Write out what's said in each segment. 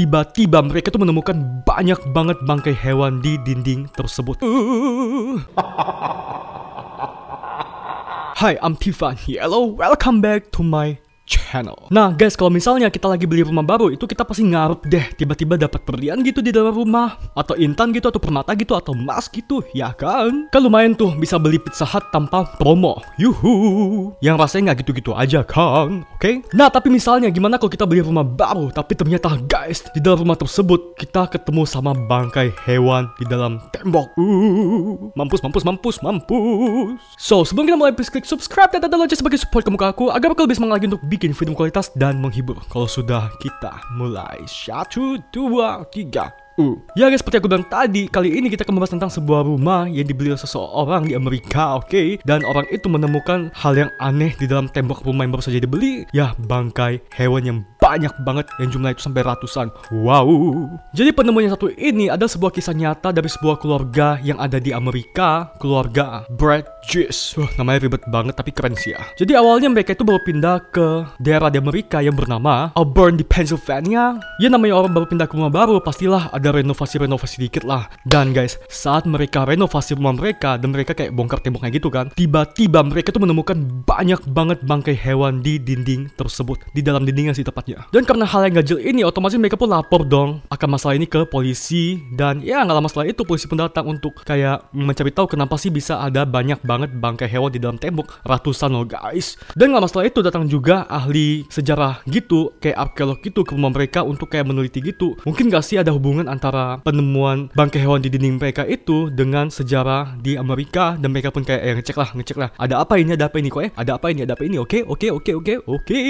tiba-tiba mereka tuh menemukan banyak banget bangkai hewan di dinding tersebut. Uh. Hi, I'm Tiffan. Hello, welcome back to my channel. Nah guys, kalau misalnya kita lagi beli rumah baru, itu kita pasti ngaruh deh tiba-tiba dapat berlian gitu di dalam rumah, atau intan gitu, atau permata gitu, atau emas gitu, ya kan? Kan lumayan tuh bisa beli pizza hut tanpa promo, yuhu. Yang rasanya nggak gitu-gitu aja kan, oke? Okay? Nah tapi misalnya gimana kalau kita beli rumah baru, tapi ternyata guys di dalam rumah tersebut kita ketemu sama bangkai hewan di dalam tembok. Uh, mampus, mampus, mampus, mampus. So sebelum kita mulai please klik subscribe dan tanda lonceng sebagai support ke muka aku agar aku lebih semangat lagi untuk bikin film kualitas dan menghibur. Kalau sudah kita mulai satu, dua, tiga. Uh. Ya guys, seperti aku bilang tadi, kali ini kita akan membahas tentang sebuah rumah yang dibeli oleh seseorang di Amerika, oke? Okay? Dan orang itu menemukan hal yang aneh di dalam tembok rumah yang baru saja dibeli. Ya, bangkai hewan yang banyak banget yang jumlah itu sampai ratusan. Wow. Jadi penemuan yang satu ini adalah sebuah kisah nyata dari sebuah keluarga yang ada di Amerika, keluarga Brad Gis. Wah, namanya ribet banget tapi keren sih ya. Jadi awalnya mereka itu baru pindah ke daerah di Amerika yang bernama Auburn di Pennsylvania. Ya namanya orang baru pindah ke rumah baru, pastilah ada renovasi-renovasi dikit lah. Dan guys, saat mereka renovasi rumah mereka dan mereka kayak bongkar temboknya gitu kan, tiba-tiba mereka tuh menemukan banyak banget bangkai hewan di dinding tersebut. Di dalam dindingnya sih tepatnya. Dan karena hal yang ganjil ini, otomatis mereka pun lapor dong akan masalah ini ke polisi. Dan ya nggak lama setelah itu polisi pun datang untuk kayak mencari tahu kenapa sih bisa ada banyak banget bangkai hewan di dalam tembok ratusan loh guys. Dan nggak lama setelah itu datang juga ahli sejarah gitu, kayak arkeolog gitu ke rumah mereka untuk kayak meneliti gitu. Mungkin gak sih ada hubungan antara penemuan bangkai hewan di dinding mereka itu dengan sejarah di Amerika dan mereka pun kayak eh, ngecek lah, ngecek lah. Ada apa ini, ada apa ini kok eh? Ada apa ini, ada apa ini? Oke, oke, oke, oke, oke.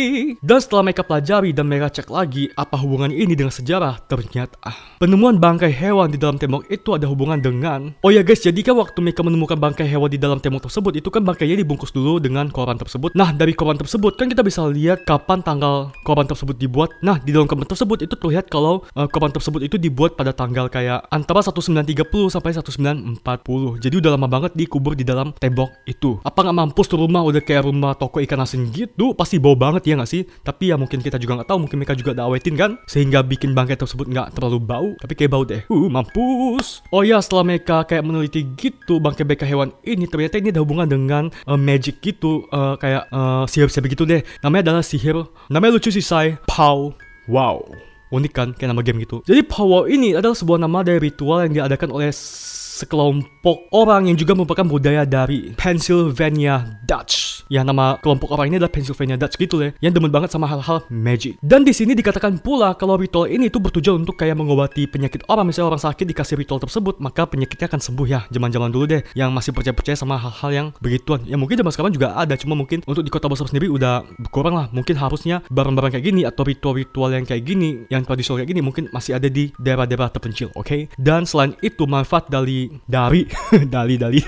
Dan setelah mereka pelajari dan mereka cek lagi apa hubungan ini dengan sejarah, ternyata penemuan bangkai hewan di dalam tembok itu ada hubungan dengan Oh ya guys, jadi kan waktu mereka menemukan bangkai hewan di dalam tembok tersebut itu kan bangkainya dibungkus dulu dengan koran tersebut. Nah, dari koran tersebut kan kita bisa lihat kapan tanggal koran tersebut dibuat. Nah, di dalam koran tersebut itu terlihat kalau uh, koran tersebut itu dibuat pada tanggal kayak antara 1930 sampai 1940. Jadi udah lama banget dikubur di dalam tembok itu. Apa nggak mampus tuh rumah? Udah kayak rumah toko ikan asin gitu? Pasti bau banget ya nggak sih? Tapi ya mungkin kita juga nggak tahu. Mungkin mereka juga dawetin kan? Sehingga bikin bangkai tersebut nggak terlalu bau. Tapi kayak bau deh. Uh mampus. Oh ya setelah mereka kayak meneliti gitu bangkai-bangkai hewan ini ternyata ini ada hubungan dengan uh, magic gitu. Uh, kayak uh, sihir-sihir begitu deh. Namanya adalah sihir namanya lucu sih say Pow wow unik kan kayak nama game gitu jadi Pow ini adalah sebuah nama dari ritual yang diadakan oleh sekelompok orang yang juga merupakan budaya dari Pennsylvania Dutch. Ya nama kelompok orang ini adalah Pennsylvania Dutch gitu ya, yang demen banget sama hal-hal magic. Dan di sini dikatakan pula kalau ritual ini tuh bertujuan untuk kayak mengobati penyakit orang, misalnya orang sakit dikasih ritual tersebut, maka penyakitnya akan sembuh ya. Zaman-zaman dulu deh, yang masih percaya-percaya sama hal-hal yang begituan. Ya mungkin zaman sekarang juga ada, cuma mungkin untuk di kota besar sendiri udah berkurang lah. Mungkin harusnya barang-barang kayak gini atau ritual-ritual yang kayak gini, yang tradisional kayak gini mungkin masih ada di daerah-daerah terpencil, oke? Okay? Dan selain itu manfaat dari dari dari dari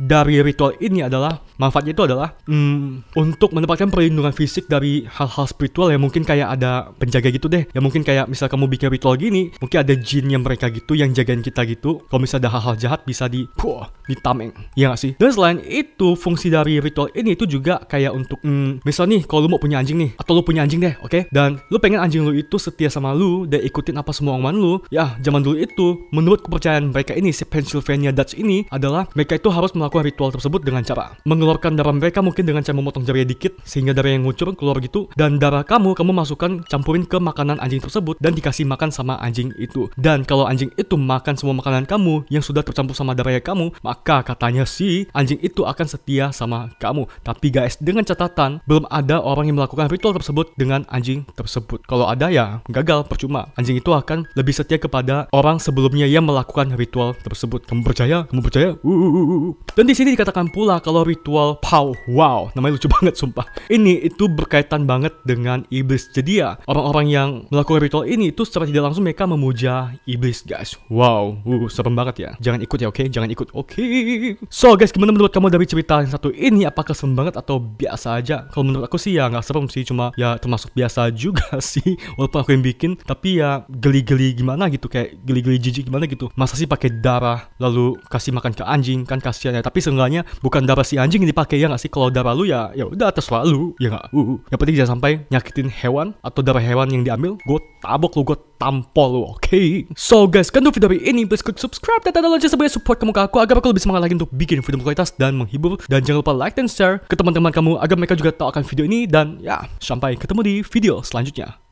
dari ritual ini adalah manfaatnya itu adalah hmm, untuk mendapatkan perlindungan fisik dari hal-hal spiritual yang mungkin kayak ada penjaga gitu deh. Ya mungkin kayak misal kamu bikin ritual gini mungkin ada jin yang mereka gitu yang jagain kita gitu. Kalau misalnya ada hal-hal jahat bisa di puh, ditameng. Ya gak sih? Dan selain itu fungsi dari ritual ini itu juga kayak untuk hmm, misal nih kalau lu mau punya anjing nih atau lu punya anjing deh oke? Okay? dan lu pengen anjing lu itu setia sama lu dan ikutin apa semua omongan lu ya zaman dulu itu menurut kepercayaan mereka ini si Pennsylvania Dutch ini adalah mereka itu harus melakukan ritual tersebut dengan cara mengeluarkan darah mereka mungkin dengan cara memotong jari dikit sehingga darah yang ngucur keluar gitu dan darah kamu kamu masukkan campurin ke makanan anjing tersebut dan dikasih makan sama anjing itu dan kalau anjing itu makan semua makanan kamu yang sudah tercampur sama darahnya kamu maka katanya sih anjing itu akan setia sama kamu tapi guys dengan catatan belum ada orang yang melakukan ritual tersebut dengan anjing tersebut kalau ada ya gagal percuma anjing itu akan lebih setia kepada orang sebelumnya yang melakukan ritual tersebut. Kamu percaya? Kamu percaya? Uh, uh, uh, uh. Dan di sini dikatakan pula kalau ritual Pow, wow, namanya lucu banget sumpah. Ini itu berkaitan banget dengan iblis. Jadi ya orang-orang yang melakukan ritual ini itu secara tidak langsung mereka memuja iblis guys. Wow, uh, serem banget ya. Jangan ikut ya, oke? Okay? Jangan ikut, oke? Okay? So guys, gimana menurut kamu dari cerita yang satu ini? Apakah serem banget atau biasa aja? Kalau menurut aku sih ya nggak serem sih, cuma ya termasuk biasa juga sih. Walaupun aku yang bikin, tapi ya geli-geli gimana gitu, kayak geli-geli jijik gimana gitu. Masa sih pakai darah lalu kasih makan ke anjing kan kasihan ya tapi seenggaknya bukan darah si anjing yang dipakai ya nggak nggak sih? Kalau darah lu ya ya udah atas lu ya nggak? Uh, yang penting jangan sampai nyakitin hewan atau darah hewan yang diambil gue tabok lu gue tampol lu oke? Okay? so guys kan untuk video ini. Please klik subscribe dan tanda lonceng sebagai support kamu ke aku agar aku lebih semangat lagi untuk bikin video berkualitas dan menghibur. Dan jangan lupa like dan share ke teman-teman kamu agar mereka juga tahu akan video ini. Dan ya sampai ketemu di video selanjutnya